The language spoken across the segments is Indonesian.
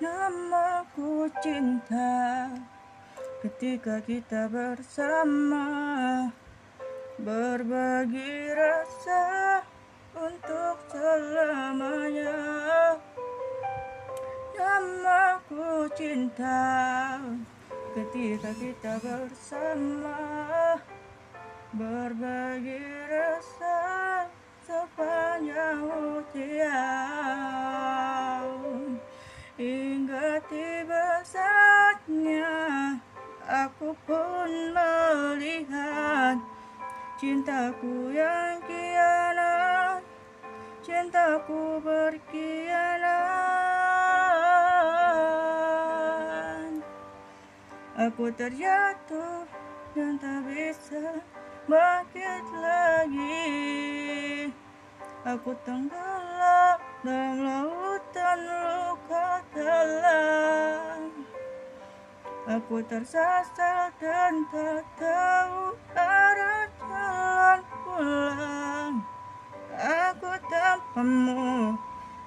Namaku cinta. Ketika kita bersama Berbagi rasa Untuk selamanya. Namaku cinta. Ketika kita bersama Berbagi rasa aku pun melihat Cintaku yang kianat Cintaku berkhianat Aku terjatuh dan tak bisa bangkit lagi. Aku tenggelam dalam lautan luka dalam Aku tersasar dan tak tahu arah jalan pulang. Aku tanpamu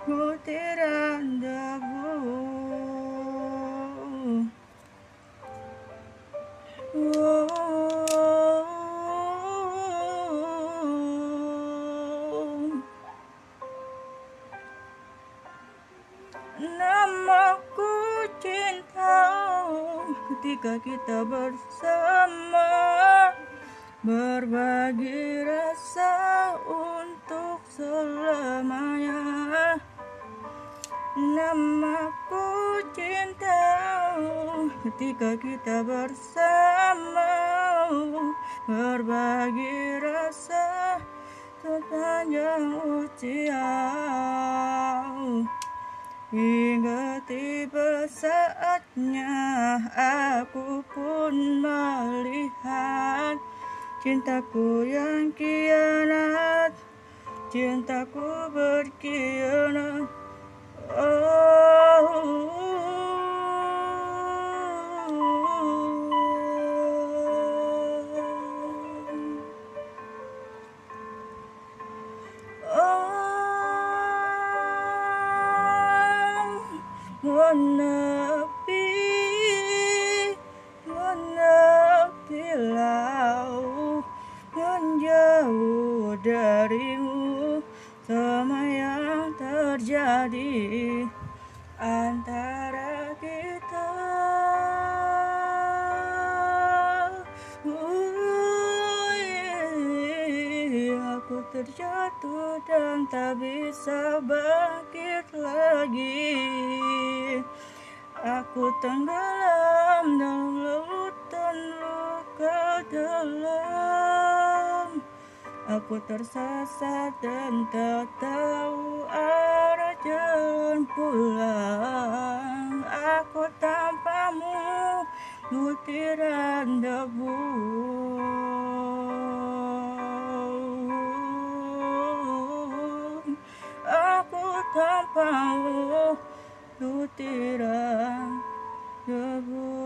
butiran debu Namaku ketika kita bersama Berbagi rasa untuk selamanya. Namaku cinta ketika kita bersama Berbagi rasa sepanjang usia Hingga tiba saatnya Cintaku yang kianat Cintaku berkhianat Oh menepi darimu sama yang terjadi antara kita. Aku terjatuh dan tak bisa bangkit lagi. Aku tenggelam dalam lautan luka dalam Aku tersesat dan tak tahu arah jalan pulang. Aku tanpamu butiran debu. Aku tanpamu butiran debu